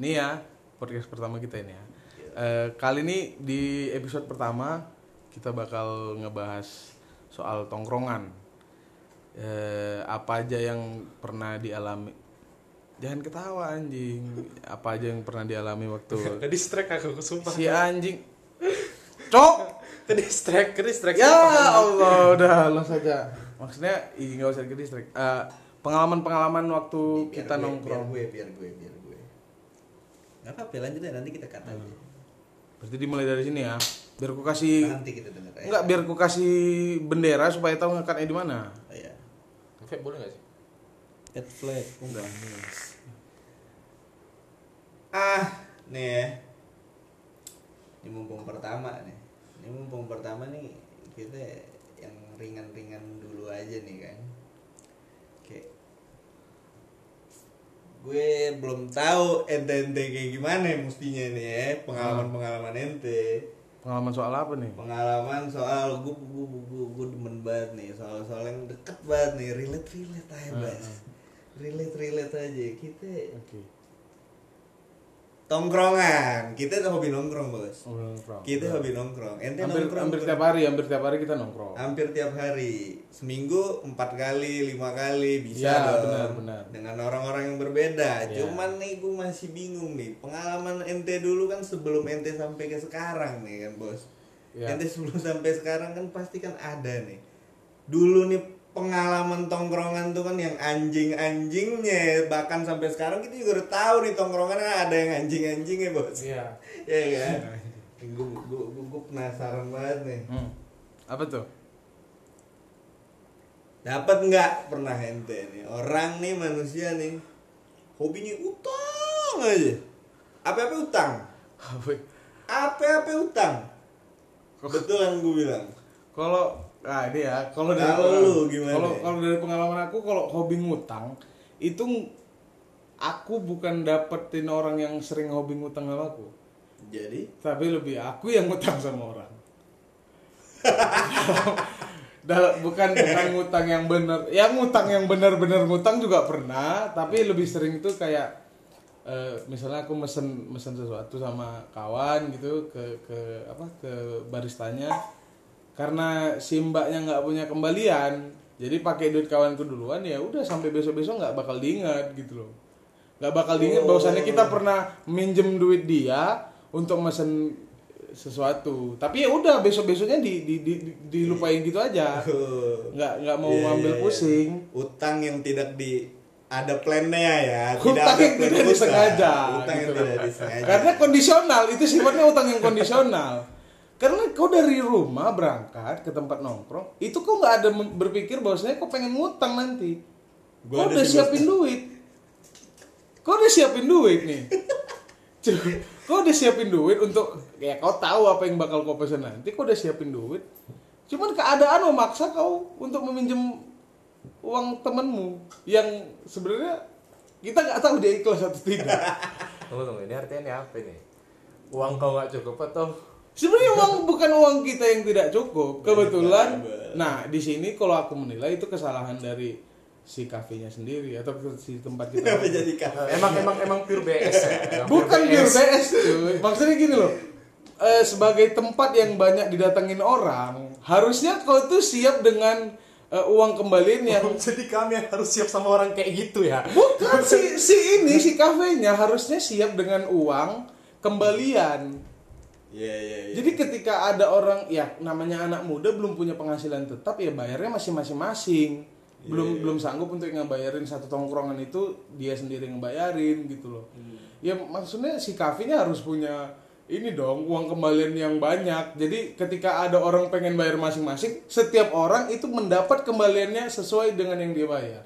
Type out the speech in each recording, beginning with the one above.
Ini ya podcast pertama kita ini ya. Eh, kali ini di episode pertama kita bakal ngebahas soal tongkrongan. Eh, apa aja yang pernah dialami? Jangan ketawa anjing. Apa aja yang pernah dialami waktu Tadi strike aku sumpah. si anjing. Cok. Tadi strike, tadi strike. Ya Allah, udah lo saja. Maksudnya, nggak usah ke distrik. Eh, pengalaman-pengalaman waktu Biar kita gue, nongkrong. biar gue biar gue biar gue nggak apa-apa lanjut ya nanti kita kata aja. Berarti dimulai dari sini ya. Biar ku kasih nanti kita dengar aja. Enggak, biar ku kasih bendera supaya tahu ngekatnya di mana. oh, ya Vape boleh gak sih? red flag enggak ah nih ya. Ini mumpung pertama nih. Ini mumpung pertama nih kita yang ringan-ringan dulu aja nih kan. Kayak gue belum tahu ente-ente kayak gimana mestinya nih ya. Pengalaman-pengalaman ente Pengalaman soal apa nih? pengalaman soal gue gue gue gue demen banget nih. Soal soal yang deket banget nih. Relate relate aja bas. relate relate aja. Kita Oke. Tongkrongan kita tuh hobi nongkrong bos. Oh, nongkrong. kita hobi nongkrong. Ente hampir, nongkrong hampir tiap hari, hampir tiap hari kita nongkrong. hampir tiap hari. Seminggu empat kali lima kali bisa Ya, dong. benar, benar. dengan orang-orang yang berbeda. Ya. cuman nih gue masih bingung nih. Pengalaman ente dulu kan sebelum ente sampai ke sekarang nih kan bos? Ya. ente sebelum sampai sekarang kan pasti kan ada nih. Dulu nih pengalaman tongkrongan tuh kan yang anjing-anjingnya bahkan sampai sekarang kita juga udah tahu nih tongkrongan kan ada yang anjing-anjingnya bos Iya. ya kan gue gue gue penasaran banget nih Hmm. Apa tuh? Dapat nggak pernah ente nih orang nih manusia nih hobinya utang aja. Apa-apa utang. Apa? Apa-apa utang. Betul kan gue bilang. Kalau nah ini ya, kalau dari Kalau pengalaman- lu gimana? Kalau kalau dari pengalaman aku kalau hobi ngutang itu aku bukan dapetin orang yang sering hobi ngutang sama aku. Jadi? Tapi lebih aku yang ngutang sama orang. Dal- bukan bukan ngutang yang bener. Ya ngutang yang bener-bener ngutang juga pernah tapi lebih sering itu kayak eh, misalnya aku mesen mesen sesuatu sama kawan gitu ke ke apa ke baristanya karena si mbaknya nggak punya kembalian jadi pakai duit kawanku duluan ya udah sampai besok besok nggak bakal diingat gitu loh nggak bakal diingat bahwasannya kita pernah minjem duit dia untuk mesen sesuatu tapi ya udah besok besoknya di, di, di, di- dilupain gitu aja nggak nggak mau Iya, ngambil iya, iya. pusing utang yang tidak di ada plannya ya. utang yang plan tidak disengaja Utang yang gitu tidak loh. disengaja. karena kondisional itu sifatnya utang yang kondisional karena kau dari rumah berangkat ke tempat nongkrong itu kau nggak ada berpikir bahwasanya kau pengen ngutang nanti. Gua kau ada udah siapin duit. Kau udah siapin duit nih. Kau udah siapin duit untuk ya kau tahu apa yang bakal kau pesen nanti kau udah siapin duit. Cuman keadaan memaksa kau untuk meminjam uang temenmu yang sebenarnya kita nggak tahu dia ikhlas atau tidak. Tunggu tunggu, ini artinya apa nih? Uang kau nggak cukup atau sebenarnya uang bukan uang kita yang tidak cukup kebetulan Bener. nah di sini kalau aku menilai itu kesalahan dari si kafenya sendiri atau si tempat kita Kenapa jadi kafe? emang emang emang pure BS ya? Emang Bukan pure BS cuy. Maksudnya gini loh. Eh, sebagai tempat yang banyak didatengin orang, harusnya kau tuh siap dengan eh, uang kembalian yang Jadi kami yang harus siap sama orang kayak gitu ya? bukan si si ini si kafenya harusnya siap dengan uang kembalian. Iya iya iya. Jadi ketika ada orang ya namanya anak muda belum punya penghasilan tetap ya bayarnya masih masing-masing. Belum belum sanggup untuk ngebayarin satu tongkrongan itu dia sendiri ngebayarin gitu loh. Ya maksudnya si kafenya harus punya ini dong uang kembalian yang banyak. Jadi ketika ada orang pengen bayar masing-masing, setiap orang itu mendapat kembaliannya sesuai dengan yang dia bayar.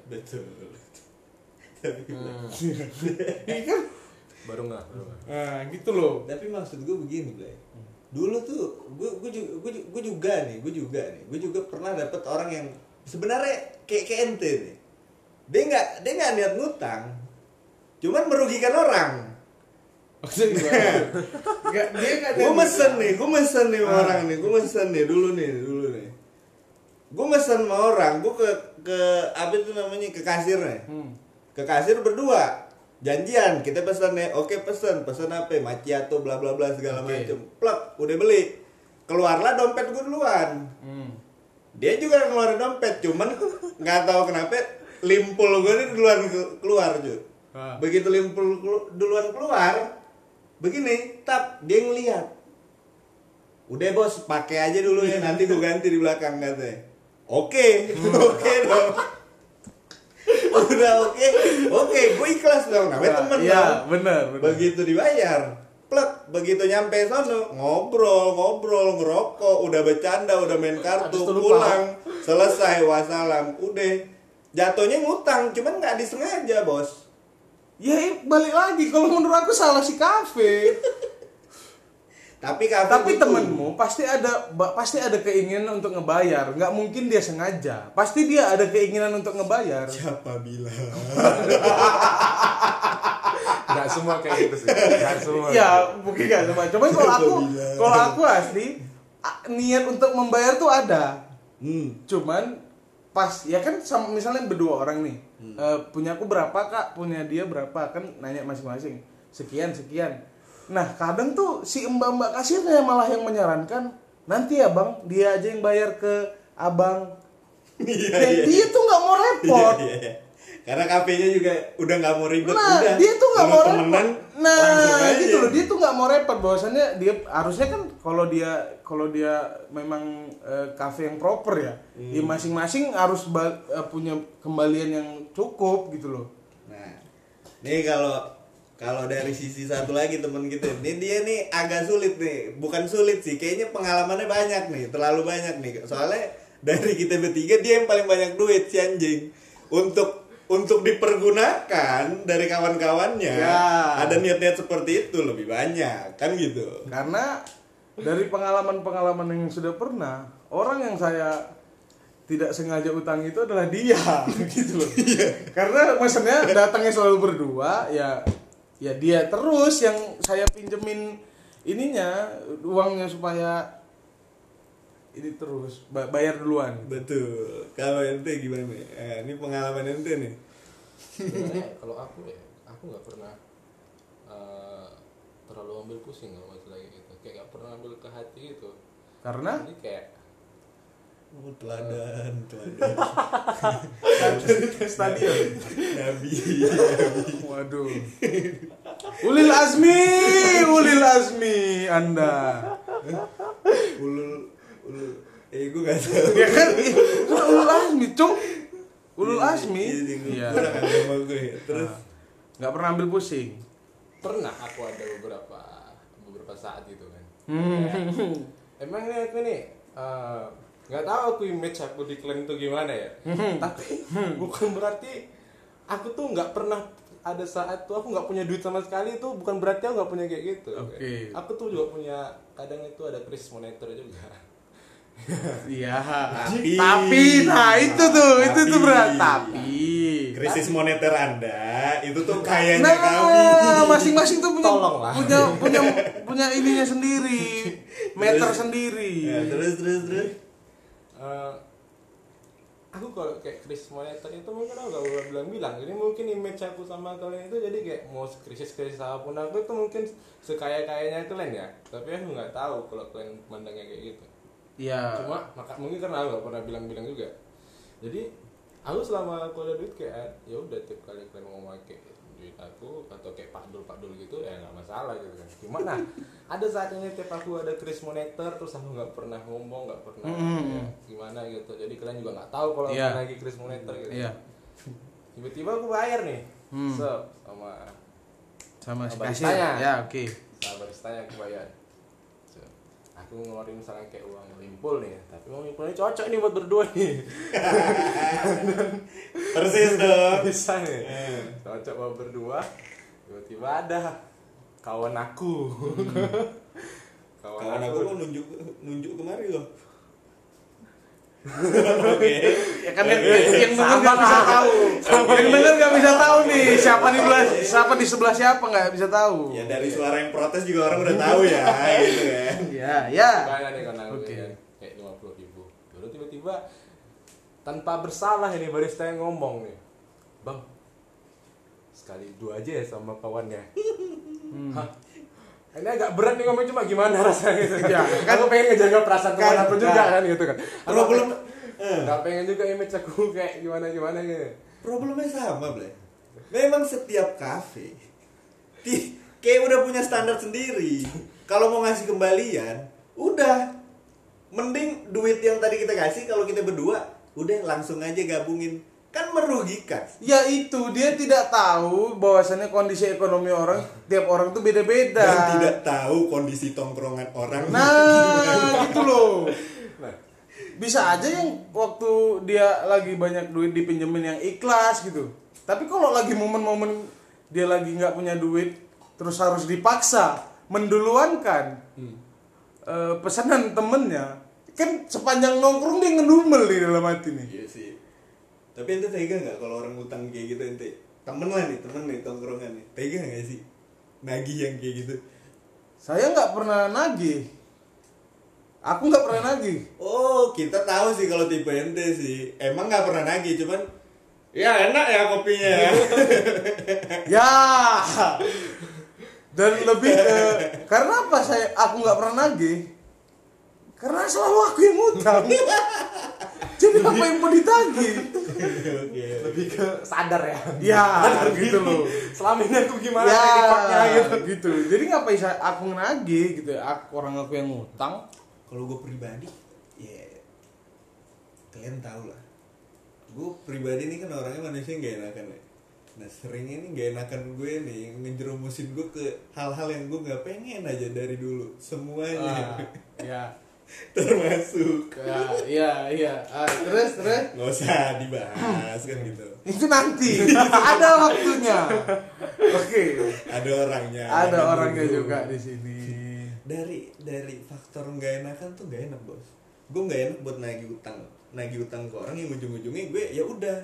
betul. Iya kan? Baru nggak? Baru nggak? Nah, gitu loh. Tapi maksud gue begini, Blay. Dulu tuh gue gue juga gue, ju- gue juga nih, gue juga nih. Gue juga pernah dapet orang yang sebenarnya kayak kayak ente nih. Dia nggak dia nggak niat ngutang. Cuman merugikan orang. Maksudnya dia gue mesen nih, gue mesen nih sama Ah. orang nih, gue mesen nih dulu nih, dulu nih. Gue mesen sama orang, gue ke ke apa itu namanya ke kasirnya, Hmm. ke kasir berdua. Janjian kita pesan ya. Oke pesan. Pesan apa macchiato bla bla bla segala Oke. macem. Plak udah beli. Keluarlah dompet gue duluan. Hmm. dia juga ngeluarin dompet cuman nggak tahu kenapa limpul gue ini duluan ke- keluar cuy Ah. begitu limpul duluan keluar begini tap dia ngeliat. Udah bos pakai aja dulu ya nanti gue ganti di belakang katanya. Oke oke dong udah oke. Oke gue ikhlas dong. Namanya temen Iya, dong. benar, benar. begitu dibayar plek begitu nyampe sono ngobrol ngobrol ngerokok udah bercanda udah main kartu pulang. Selesai wassalam udah. Jatuhnya ngutang cuman nggak disengaja bos. Ya i- balik lagi. Kalau menurut aku salah si kafe. Tapi kafe Tapi butuh. temenmu pasti ada pasti ada keinginan untuk ngebayar. Nggak mungkin dia sengaja. Pasti dia ada keinginan untuk ngebayar. siapa bilang Nggak semua kayak gitu sih. Nggak semua. Ya mungkin nggak semua. Cuman kalau aku kalau aku asli niat untuk membayar tuh ada. hmm. Cuman pas ya kan sama misalnya berdua orang nih Eh, punya aku berapa kak punya dia berapa kan nanya masing-masing sekian sekian nah kadang tuh si mbak mbak kasirnya malah yang menyarankan nanti ya bang dia aja yang bayar ke abang Iya, Dan iya. dia tuh nggak mau repot Iya, iya. Karena kafenya juga udah nggak mau ribet nah udah. dia tuh nggak mau repot nah gitu loh dia tuh nggak mau repot bahwasannya dia harusnya kan kalau dia kalau dia memang eh, kafe yang proper ya Hmm. ya masing-masing harus eh, punya kembalian yang cukup gitu loh Nah, nih kalau kalau dari sisi satu lagi temen kita, ini dia nih agak sulit nih, bukan sulit sih, kayaknya pengalamannya banyak nih, terlalu banyak nih. Soalnya dari kita bertiga dia yang paling banyak duit si anjing untuk untuk dipergunakan dari kawan-kawannya. Ya. Ada niat-niat seperti itu lebih banyak, kan gitu. karena dari pengalaman-pengalaman yang sudah pernah orang yang saya tidak sengaja utang itu adalah dia gitu loh karena maksudnya datangnya selalu berdua ya ya dia terus yang saya pinjemin ininya uangnya supaya ini terus ba- bayar duluan Betul. Kalau ente gimana nih? Eh, ini pengalaman ente nih. Sebenarnya kalau aku ya, aku nggak pernah eh, terlalu ambil pusing kalau masalah kayak gitu. Kayak nggak pernah ambil ke hati gitu. karena Jadi kayak Oh, teladan, teladan. stadion. Nabi. waduh. Ulil azmi ulil azmi anda. Ulul ulul. Eh gue gak tahu. Ya kan? Ulul azmi cuk. Ulul azmi. iya gue iya. kurang agama gue terus? Nggak pernah ambil pusing? Pernah aku ada beberapa beberapa saat gitu kan. Hmm. Emang nih aku nih eh, nggak tahu aku image aku di klan itu gimana ya. Hmm. Tapi bukan berarti aku tuh nggak pernah ada saat tuh aku nggak punya duit sama sekali itu bukan berarti aku nggak punya kayak gitu. Oke. Aku tuh juga punya kadang itu ada kris monitor juga. iya Tapi- tapi nah itu tuh itu tuh Tapi- berat tapi krisis moneter anda itu tuh kayaknya nah kami masing-masing tuh punya Tolonglah. punya punya punya ininya sendiri meter sendiri ya, terus terus terus Eh, aku kalau kayak kris monitor itu mungkin aku gak boleh bilang-bilang. Jadi mungkin image aku sama kalian itu jadi kayak mau krisis-krisis apa pun aku itu mungkin sekaya-kayanya kalian ya. Tapi aku nggak tahu kalau kalian mandangnya kayak gitu. Ya cuma maka mungkin karena aku gak pernah bilang-bilang juga. Jadi aku selama aku ada duit kayak ya udah tiap kali kalian mau pakai duit aku atau kayak pakdul pakdul gitu ya nggak masalah gitu kan. Cuma nah ada saatnya tiap aku ada kris monitor terus aku nggak pernah ngomong nggak pernah Mm. kayak gimana gitu. Jadi kalian juga nggak tahu kalau aku lagi kris monitor gitu. Iya. Tiba-tiba aku bayar nih. Hmm. so sama sama baristanya. ya oke. Sama baristanya aku bayar aku ngeluarin misalnya kayak uang limpul nih tapi uang limpulnya cocok nih buat berdua nih. Persis dong bisa nih. Eh. cocok buat berdua tiba-tiba ada kawan aku. Kawan, kawan aku aku nunjuk nunjuk kemari lo oke. Ya kan yang, yang denger nggak bisa tahu. Yang denger nggak bisa tahu nih siapa di sebelah siapa di sebelah siapa nggak bisa tahu. Ya dari suara yang protes juga orang udah tahu ya gitu kan. Ya ya kawan aku Oke. ya, kayak lima puluh ribu. Lalu tiba-tiba tanpa bersalah ini barista yang ngomong nih bang sekali dua aja ya sama kawannya. Hmm. Hah? Ini agak berat nih ngomong cuma gimana rasanya gitu Ya, kan aku pengen ngejaga perasaan Kan, teman aku juga kan. kan gitu kan Aku Problem pengen- eh, nggak pengen juga image aku kayak gimana gimana gitu problemnya sama, Blay. Memang setiap kafe kayak udah punya standar sendiri. Kalau mau ngasih kembalian, udah mending duit yang tadi kita kasih kalau kita berdua udah langsung aja gabungin. Kan merugikan. Ya itu dia tidak tahu bahwasannya kondisi ekonomi orang tiap orang tuh beda-beda. Dan tidak tahu kondisi tongkrongan orang. Nah, gitu loh. nah Bisa aja yang waktu dia lagi banyak duit dipinjemin yang ikhlas gitu. Tapi kalau lagi momen-momen dia lagi nggak punya duit, terus harus dipaksa menduluankan eh, pesanan temennya, kan sepanjang nongkrong dia ngedumel di dalam hati nih. Iya sih. Tapi ente tega nggak kalau orang utang kayak gitu ente? Temen lah nih, temen nih tongkrongan nih. Tega nggak sih? Nagih yang kayak gitu. Saya nggak pernah nagih. Aku nggak pernah nagih. Oh, kita tahu sih kalau tipe ente sih. Emang nggak pernah nagih, cuman ya enak ya kopinya. ya. Ya. Dan lebih ke karena apa saya aku nggak pernah nagih? Karena selalu aku yang ngutang. Jadi apa yang mau ditagih? Oke. lebih ke sadar ya Ya, gitu loh. selama ini aku gimana Ya, recordnya gitu gitu. Jadi ngapain saya aku nagih gitu ya? Aku orang aku yang ngutang. Kalau gue pribadi, ya kalian tahu lah. Gue pribadi ini kan orangnya manusia nggak enakan ya. Nah sering ini nggak enakan gue nih ngejerumusin gue ke hal-hal yang gue nggak pengen aja dari dulu semuanya Ah, ya. Termasuk. Ya, iya, iya. Ah, terus terus? Nggak usah dibahas kan gitu. Itu nanti. Ada waktunya. Oke. ada orangnya. Ada orangnya nunggu. juga di sini. dari dari faktor nggak enakan tuh nggak enak bos. Gue nggak enak buat nagih utang. Nagih utang ke orang yang ujung-ujungnya gue ya udah.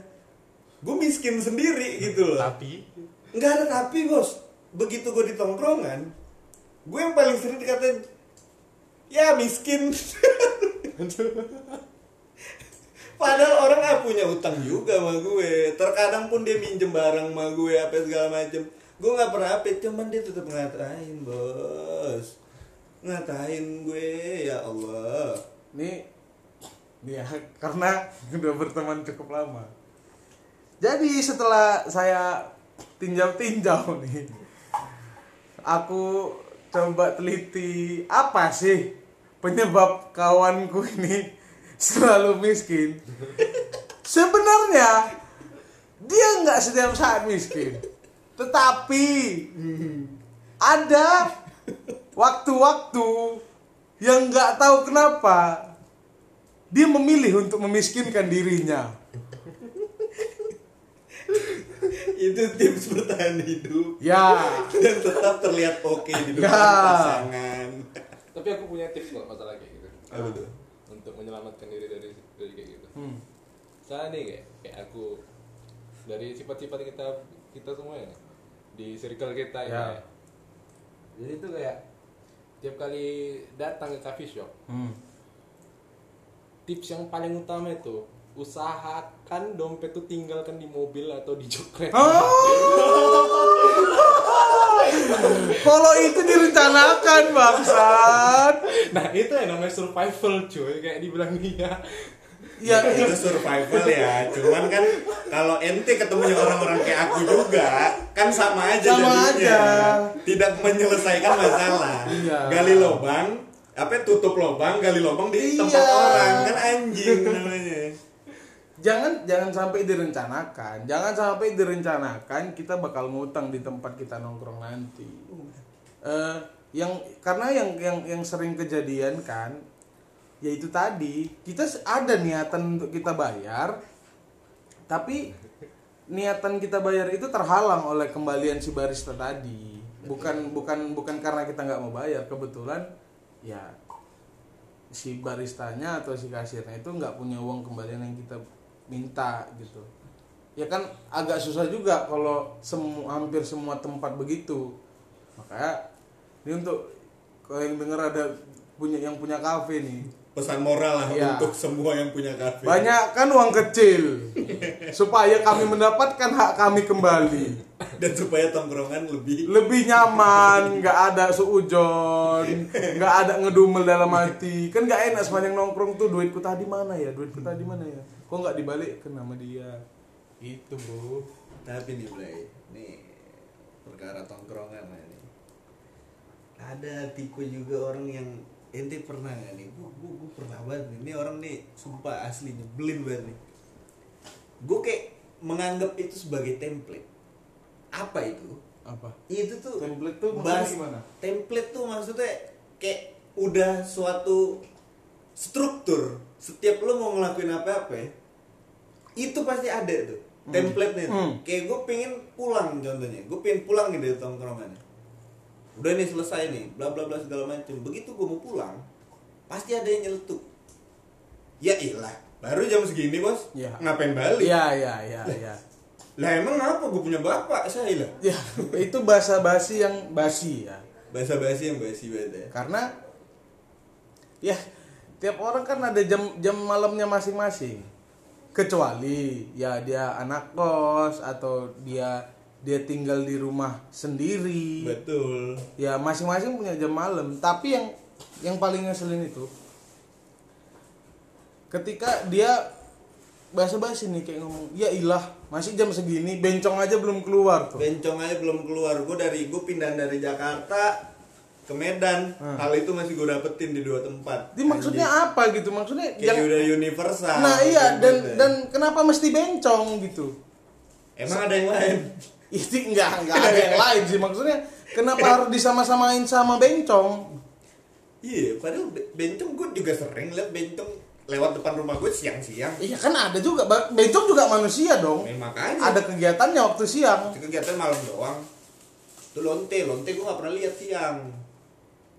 Gue miskin sendiri gitu loh. Tapi? Nggak ada tapi bos. Begitu gue di tongkrongan gue yang paling sering dikatain ya miskin. Padahal orang nggak punya utang juga sama gue. Terkadang pun dia minjem barang sama gue apa segala macem. Gue nggak pernah apa cuman dia tetap ngatain bos. Ngatain gue ya Allah. Ini ya karena udah berteman cukup lama. Jadi setelah saya tinjau-tinjau nih, aku coba teliti apa sih penyebab kawanku ini selalu miskin. Sebenarnya dia nggak setiap saat miskin, tetapi ada waktu-waktu yang nggak tahu kenapa dia memilih untuk memiskinkan dirinya. itu tips bertahan hidup Ya, dan tetap terlihat oke di depan Ya. pasangan tapi aku punya tips kok masalah kayak gitu apa tuh untuk menyelamatkan diri dari dari kayak gitu hmm. saya nih kayak kayak aku dari sifat-sifat kita kita semua ya di circle kita Ya. ya. jadi itu kayak tiap kali datang ke coffee shop Hmm. tips yang paling utama itu usahakan dompet tuh tinggalkan di mobil atau di jok kereta. Kalau itu direncanakan bangsat. Nah itu yang namanya survival cuy kayak dibilang dia. Ya, itu survival ya cuman kan kalau ente ketemunya orang-orang kayak aku juga kan sama aja Sama jadinya aja. tidak menyelesaikan masalah Iya. gali lubang apa tutup lubang gali lubang di tempat Iya. orang kan anjing namanya jangan jangan sampai direncanakan. Jangan sampai direncanakan kita bakal ngutang di tempat kita nongkrong nanti. Eh, yang karena yang yang yang sering kejadian kan yaitu tadi kita ada niatan untuk kita bayar tapi niatan kita bayar itu terhalang oleh kembalian si barista tadi bukan bukan bukan karena kita nggak mau bayar kebetulan ya si baristanya atau si kasirnya itu nggak punya uang kembalian yang kita minta gitu. Ya kan agak susah juga kalau semu, hampir semua tempat begitu. Makanya ini untuk kalau yang dengar ada punya yang punya kafe nih. Pesan moral lah Iya. untuk semua yang punya kafe. Banyak kan uang kecil. Supaya kami mendapatkan hak kami kembali. Dan supaya tongkrongan lebih lebih nyaman nggak ada seujon nggak ada ngedumel dalam hati. Kan nggak enak sepanjang nongkrong tuh duitku tadi mana ya? Duitku tadi mana ya kok nggak dibalik? Ke nama dia. Itu bro. Tapi nih Blay. Nih perkara tongkrongan lah nih ada tipe juga orang yang ente pernah nggak nih? Gua, gua, gua pernah banget nih. ini orang nih sumpah asli nyebelin banget nih. Gue kayak menganggap itu sebagai template. Apa itu? Apa? Itu tuh Template tuh maksudnya bahas- gimana? template tuh maksudnya kayak udah suatu struktur. Setiap lo mau ngelakuin apa-apa ya, itu pasti ada tuh template-nya tuh. Hmm. kayak gue pengen pulang contohnya gue pengen pulang nih dari tongkrongan udah nih selesai nih bla bla bla segala macem. Begitu gue mau pulang pasti ada yang nyeletuk. Ya ilah baru jam segini bos. Ya. ngapain balik? Iya iya iya iya lah emang apa gue punya bapak saya lah ya itu bahasa basi yang basi ya. Bahasa basi yang basi banget ya. Karena ya tiap orang kan ada jam jam malamnya masing-masing kecuali ya dia anak kos atau dia dia tinggal di rumah sendiri. Betul. Ya masing-masing punya jam malam. Tapi yang yang paling ngeselin itu ketika dia basa-basi nih kayak ngomong ya ilah masih jam segini bencong aja belum keluar. Tuh bencong aja belum keluar. Gue dari gue pindah dari Jakarta ke Medan. Hmm. hal itu masih gue dapetin di dua tempat. Jadi maksudnya apa gitu? Maksudnya kayak yang udah universal nah iya dan Gitu. dan kenapa mesti bencong gitu? Emang ada yang lain? Itu enggak enggak ada yang lain sih. Maksudnya kenapa harus disama-samain sama bencong? Iya padahal be- bencong gue juga sering liat bencong lewat depan rumah gue siang-siang. Iya kan ada juga. Bencong juga manusia dong. Eh, makanya. Ada kegiatannya waktu siang. Kegiatan malam doang. Itu lonte lonte gue gak pernah lihat siang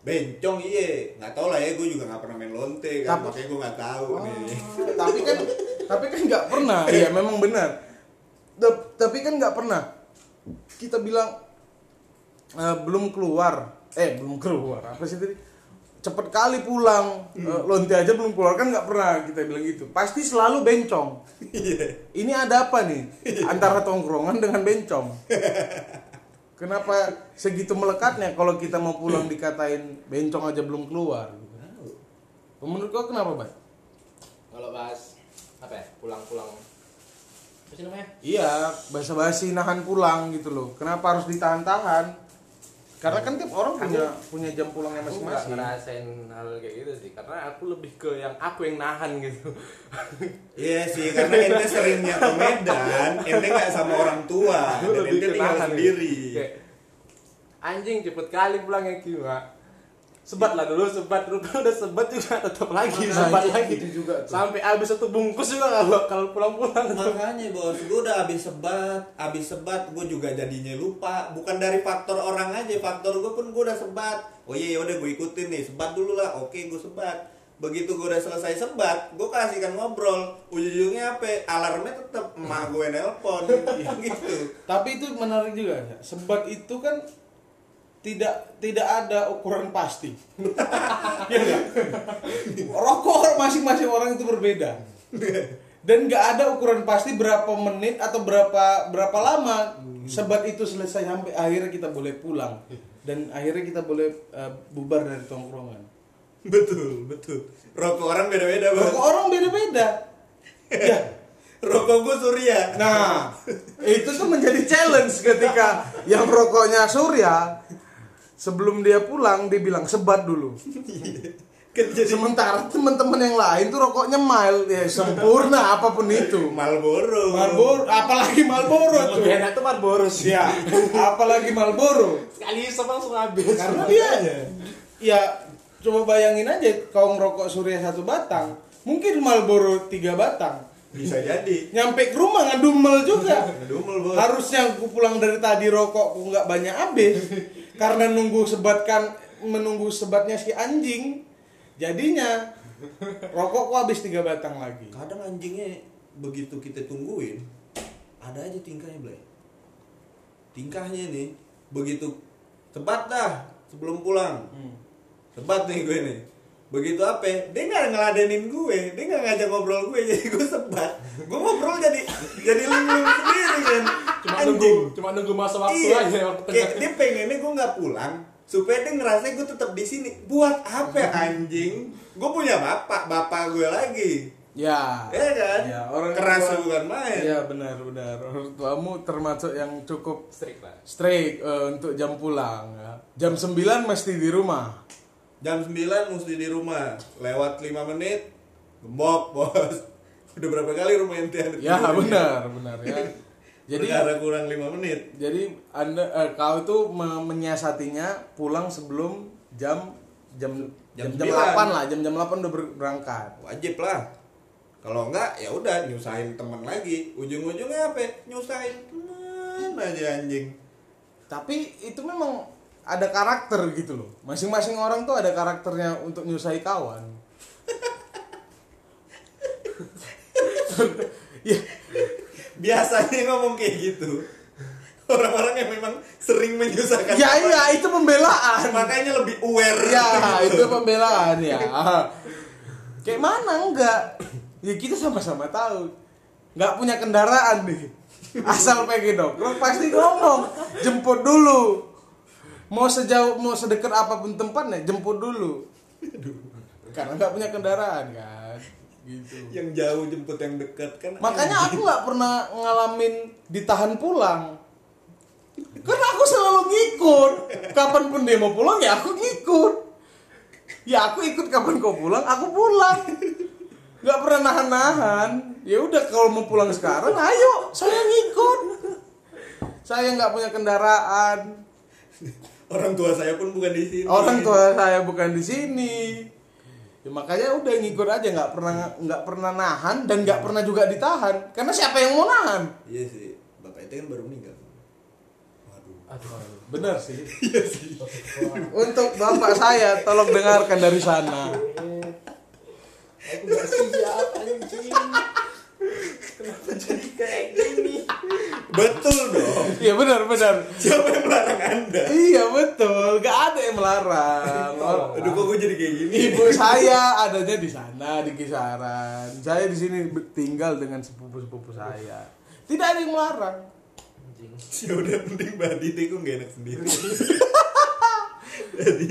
bencong iya. Nggak tau lah ya gue juga nggak pernah main lonte kan. Tapi- makanya gue nggak tahu nih. Tapi kan tapi kan nggak pernah. Iya memang benar. Tap- tapi kan nggak pernah. Kita bilang eh, belum keluar. Eh belum keluar. Apa sih tadi? Cepet kali pulang. Eh, lonte aja belum keluar. Kan nggak pernah kita bilang gitu. Pasti selalu bencong. Iya. Ini ada apa nih? Antara tongkrongan dengan bencong kenapa segitu melekatnya kalau kita mau pulang dikatain bencong aja belum keluar gitu. menurut kau kenapa Bay? Kalau bahas apa ya? Pulang-pulang. Apa sih namanya? Iya, basa-basi nahan pulang gitu loh. Kenapa harus ditahan-tahan? Karena kan tiap orang punya punya jam pulangnya Aku masing-masing. ngerasain hal kayak gitu sih, karena aku lebih ke yang aku yang nahan gitu. Iya sih, karena ente seringnya ke Medan, ente nggak sama orang tua, Aku dan ente tinggal sendiri. gitu. Kayak, anjing cepet kali pulangnya Kima. Sebat lah dulu, sebat dulu udah sebat juga tetap lagi, Nah, sebat itu- lagi. itu juga tuh. Sampai habis satu bungkus juga kalau kalau pulang-pulang. Makanya bos, gue udah habis sebat, habis sebat gue juga jadinya lupa. Bukan dari faktor orang aja, faktor gue pun gue udah sebat. Oh iya udah gue ikutin nih, sebat dulu lah. Oke gue sebat. Begitu gue udah selesai sebat, gue kasihkan ngobrol. Ujung-ujungnya apa? Alarmnya tetap emak gue nelpon, gitu. Tapi itu menarik juga. ya. Sebat itu kan tidak tidak ada ukuran pasti. ya enggak? Rokok masing-masing orang itu berbeda. Dan nggak ada ukuran pasti berapa menit atau berapa berapa lama sebat itu selesai sampai akhirnya kita boleh pulang dan akhirnya kita boleh eh, bubar dari tongkrongan. Betul, betul. Rokok orang beda-beda. Rokok orang beda-beda. ya, Rokok gue Surya. Nah, itu tuh menjadi challenge ketika yang rokoknya Surya sebelum dia pulang dia bilang sebat dulu. Kan jadi Sementara teman-teman yang lain tuh rokoknya mild, ya sempurna apa pun itu. Malboro. Marlboro, apalagi Marlboro tuh. Lebih enak tuh Marlboro sih. Ya, apalagi Marlboro. Sekali isep langsung habis. Karena dia ya coba bayangin aja kau ngerokok Surya satu batang, mungkin Marlboro tiga batang. Bisa jadi. Nyampe ke rumah ngedumel juga. Ngedumel, Bos. Harusnya aku pulang dari tadi rokokku nggak banyak habis karena nunggu sebatkan menunggu sebatnya si anjing. Jadinya rokokku habis tiga batang lagi. kadang anjingnya begitu kita tungguin ada aja tingkahnya Blay tingkahnya nih begitu sebat dah sebelum pulang Hmm. sebat nih gue nih begitu apa? Dia nggak ngeladenin gue. Dia nggak ngajak ngobrol gue jadi gue sebat gue ngobrol jadi jadi linglung sendiri kan. Cuma Anjing. nunggu cuma nunggu masa waktu iya. aja waktu kayak dia pengennya gue nggak pulang supaya dia ngerasa gue tetap di sini. Buat apa anjing? Gue punya bapak bapak gue lagi. Ya. ya kan? Ya, orang keras tua- bukan main. Iya benar benar. Orang tuamu termasuk yang cukup strict lah. strict eh, untuk jam pulang ya. Jam 9 mesti di rumah. Jam 9 mesti di rumah. Lewat 5 menit gembok bos. Udah berapa kali rumah ente ada Ya benar benar ya. Jadi Perkara kurang 5 menit. Jadi Anda eh, kau itu me- menyiasatinya pulang sebelum jam jam jam, Jam jam 9. 8 lah, jam-jam 8 udah ber- berangkat. wajib lah. Kalau enggak ya udah nyusahin temen lagi. Ujung-ujungnya apa? Nyusahin temen aja anjing. Tapi itu memang ada karakter gitu loh. Masing-masing orang tuh ada karakternya untuk nyusahi kawan. ya, biasanya ngomong kayak gitu orang-orang yang memang sering menyusahkan ya iya itu pembelaan. makanya lebih aware Ya, gitu. itu pembelaan ya. Kayak mana enggak? Ya kita sama-sama tahu. Nggak punya kendaraan nih. Asal pengen nongkrong pasti ngomong, jemput dulu. Mau sejauh mau sedekat apa pun tempatnya, jemput dulu. Karena nggak punya kendaraan kan. Gitu. yang jauh jemput yang dekat kan Makanya aku nggak pernah ngalamin ditahan pulang. Karena aku selalu ngikut. Kapan pun dia mau pulang ya aku ngikut. Ya aku ikut kapan kau pulang, aku pulang. Gak pernah nahan-nahan. Ya udah kalau mau pulang sekarang, ayo saya ngikut. Saya nggak punya kendaraan. Orang tua saya pun bukan di sini Orang tua saya bukan di sini. Ya, makanya udah ngikut aja nggak pernah nggak pernah nahan dan nggak pernah juga ditahan. Karena siapa yang mau nahan? iya sih bapak itu kan baru meninggal waduh aduh aduh Benar sih. Untuk bapak saya tolong dengarkan dari sana. aku gak siap anjing kenapa jadi kayak gini betul dong Iya benar benar. siapa yang melarang anda Iya betul, gak ada yang melarang. Or- aduh kok gue jadi kayak gini Ibu saya adanya di sana di kisaran. Saya di sini tinggal dengan sepupu-sepupu saya. Tidak ada yang melarang. ya udah penting badi deh gue gak enak sendiri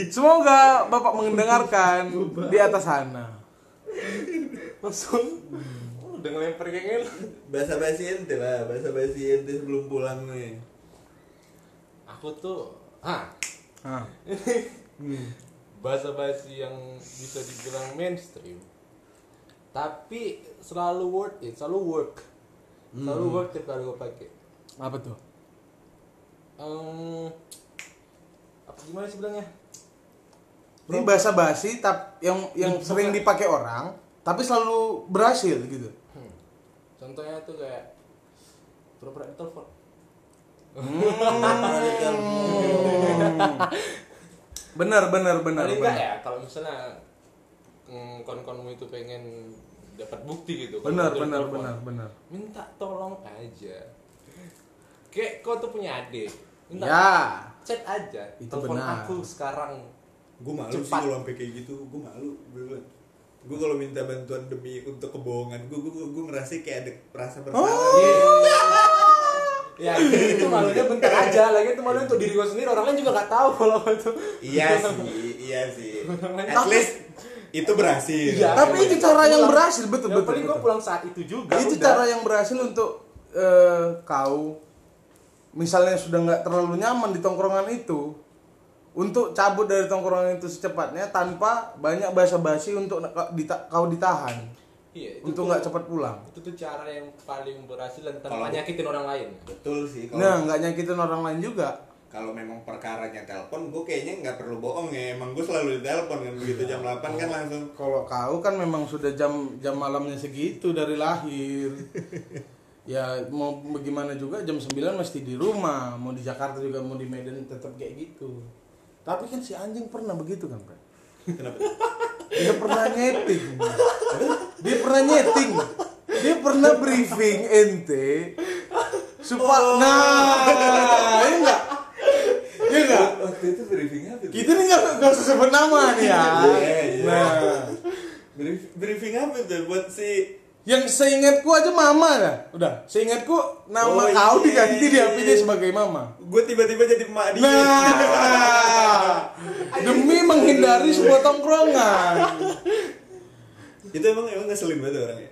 Semoga bapak mendengarkan di atas sana. langsung udah ngelempar kayak gini. Bahasa basi ente lah bahasa basi ente sebelum pulang nih. Aku tuh ah Hah. bahasa basi yang bisa dibilang mainstream tapi selalu worth it selalu work. Selalu worth it kalau gue pakai. Apa tuh? Em, apa gimana sih bilangnya? Ini bahasa basi tap yang yang sering dipakai orang tapi selalu berhasil gitu. Hmm. contohnya tuh kayak pura-pura ditelepon Benar benar benar. paling enggak benar. ya kalau misalnya mm, kon-konmu itu pengen dapat bukti gitu Benar kalau benar benar benar. minta tolong aja kayak kau tuh punya adik minta Ya. chat aja Itu telepon benar. aku sekarang gue malu sih Cepat. kalau sampai kayak gitu gue malu gue gue kalau minta bantuan demi untuk kebohongan gue gue gue ngerasa kayak ada rasa bersalah. Ya itu malunya bentar aja lagi itu malu untuk diri gue sendiri orang lain juga nggak tahu kalau itu. Iya sih iya sih. At least itu berhasil. Iya. Tapi itu cara yang berhasil betul yang betul. paling gue pulang saat itu juga itu udah. cara yang berhasil untuk eh, kau. Misalnya sudah nggak terlalu nyaman di tongkrongan itu untuk cabut dari tongkrongan itu secepatnya tanpa banyak basa-basi untuk dita- kau ditahan. Iya, itu untuk nggak cepat pulang. itu tuh cara yang paling berhasil dan tanpa nyakitin orang lain. Betul sih kalau nah nggak nyakitin orang lain juga. Kalau memang perkaranya telepon gue kayaknya nggak perlu bohong ya. Emang gue selalu ditelepon kan begitu jam 8 kan langsung. Kalau kau kan memang sudah jam jam malamnya segitu dari lahir. Ya mau bagaimana juga jam 9 mesti di rumah mau di Jakarta juga mau di Medan tetap kayak gitu tapi kan si anjing pernah begitu kan Pak? Kenapa? Dia pernah nyeting. Dia pernah nyeting. Dia pernah briefing ente supaya nah ini enggak ini enggak waktu itu briefing apa kita ini nggak nggak usah sebut nama nih ya. Iya, iya. nah. Brief- briefing apa itu? Buat si Yang seingatku aja mama dah. Udah, seingatku nama Oh, kau iya. diganti di HP dia sebagai mama. gue tiba-tiba jadi emak dia. Nah, demi menghindari sebuah tongkrongan. itu emang emang ngeselin banget orangnya.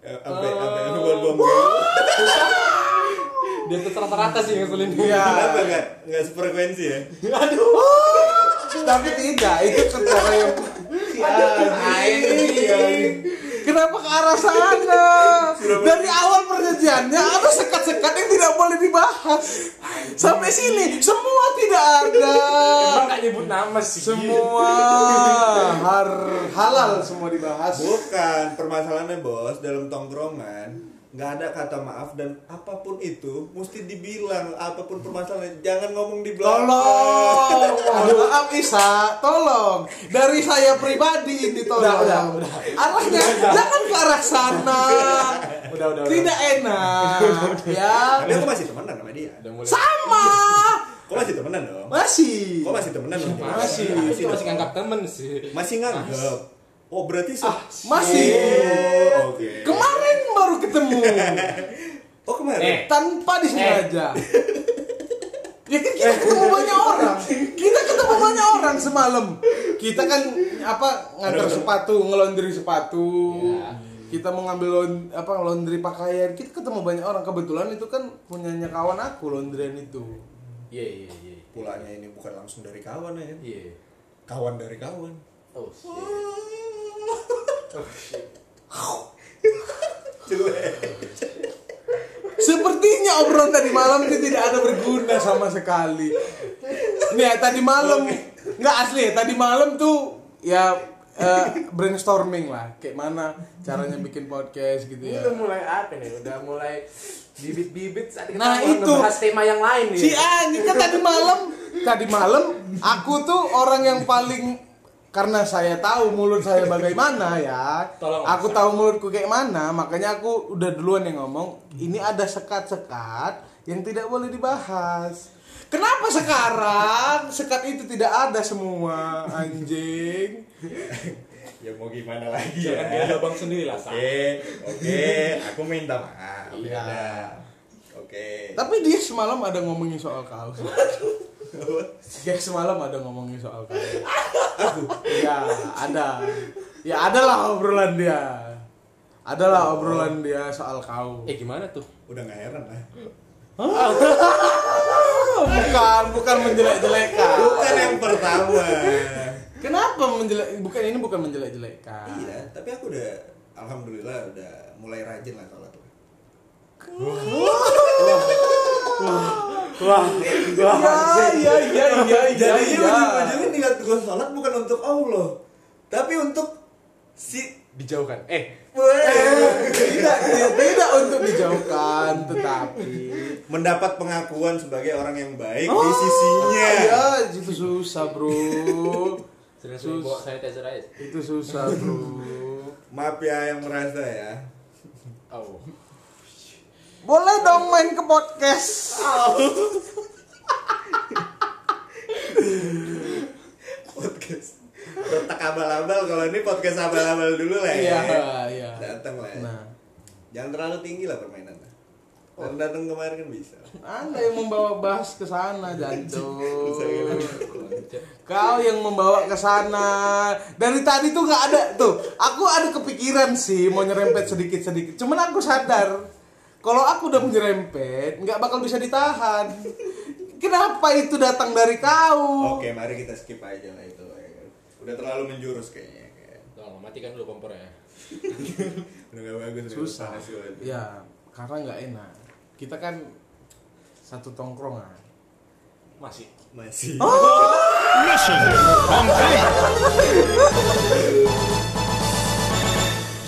Eh, Sampai Oh. sampai sampai buat bom. Dia tuh rata-rata sih ngeselin dia. Kenapa enggak enggak sefrekuensi ya? Tapi tidak, itu cara yang Kenapa ke arah sana? Dari awal perjanjiannya ada sekat-sekat yang tidak boleh dibahas. Sampai sini semua tidak ada. Emang gak nyebut nama sih. Semua har halal semua dibahas. Bukan, permasalahannya bos dalam tongkrongan nggak ada kata maaf dan apa pun itu mesti dibilang apa pun permasalahannya jangan ngomong di belakang. Tolong, mohon maaf Isa, tolong. Dari saya pribadi ini tolong. Udah, udah, udah. Arahnya jangan ke arah sana. Udah, udah, udah. Tidak enak, ya. Tapi aku masih temenan sama dia. Udah mulai. Sama. Kok masih temenan dong? Masih. Kok masih temenan dong? Masih. Masih masih dong. nganggap temen sih. Masih nganggap. Oh berarti Ah, masih. Oh, Oke. Kemarin baru ketemu Oh kemarin. Eh. tanpa disengaja. Ya kan kita ketemu banyak orang. Kita ketemu banyak orang semalam. Kita kan apa ngantar sepatu, ngelondri sepatu. Ya. Kita mau ngambil lon- apa laundry pakaian. Kita ketemu banyak orang. Kebetulan itu kan punyanya kawan aku laundryan itu. Iya, iya, iya. Pulanya ini bukan langsung dari kawan ya kan? Iya. Kawan dari kawan. Oh, shit. Jelek. Sepertinya obrolan tadi malam itu tidak ada berguna sama sekali. Nih ya, tadi malam nggak asli ya. Tadi malam tuh ya eh, brainstorming lah. Kayak mana caranya bikin podcast gitu ya. Udah mulai apa nih? Udah mulai bibit-bibit saat kita Nah, itu. ngebahas tema yang lain nih. Si anjing kan tadi malam, tadi malam aku tuh orang yang paling karena saya tahu mulut saya bagaimana ya. Tolong. Aku tahu mulutku kayak mana, makanya aku udah duluan yang ngomong, ini ada sekat-sekat yang tidak boleh dibahas. Kenapa sekarang sekat itu tidak ada semua, anjing? Ya mau gimana lagi Jangan dia lubang sendiri lah. Oke, oke, aku minta maaf. Iya. ya. Oke. Tapi dia semalam ada ngomongin soal kau. Ya semalam ada ngomongin soal kau. Ya ada. Ya adalah obrolan dia. Adalah obrolan dia soal kau. Eh gimana tuh? Udah nggak heran lah. Oh, bukan, bukan menjelek-jelekan. Bukan yang pertama. Kenapa menjelek? Bukan ini bukan menjelek-jelekan. iya, tapi aku udah alhamdulillah udah mulai rajin lah sholat. Wah, Ya, ya, ya, ya, ya, Jadi ya. ujung-ujungnya niat gue sholat bukan untuk Allah, tapi untuk si dijauhkan. Eh, Tidak, tidak, tidak untuk dijauhkan, tetapi mendapat pengakuan sebagai orang yang baik Oh, di sisinya. Ya, itu susah, Bro. aja. Itu susah, Bro. Maaf ya yang merasa ya. Oh. Boleh dong main ke podcast. Podcast. Kotak abal-abal kalau ini podcast abal-abal dulu lah ya. Iya, iya. Datang lah. Ya. Nah, Jangan terlalu tinggi lah permainannya. Dan datang kemarin kan bisa. Anda yang membawa bahas ke sana, Janco. Bisa. Kau yang membawa ke sana. Dari tadi tuh nggak ada tuh. Aku ada kepikiran sih mau nyerempet sedikit-sedikit. Cuman aku sadar kalau aku udah menyerempet nggak bakal bisa ditahan. Kenapa itu datang dari kau? Oke, mari kita skip aja lah itu. ya kan. Udah terlalu menjurus kayaknya. kayak. Tolong matikan dulu kompornya. Udah gak bagus. Susah. Ya, karena nggak enak. Kita kan satu tongkrongan. Masih. Masih. Mission complete.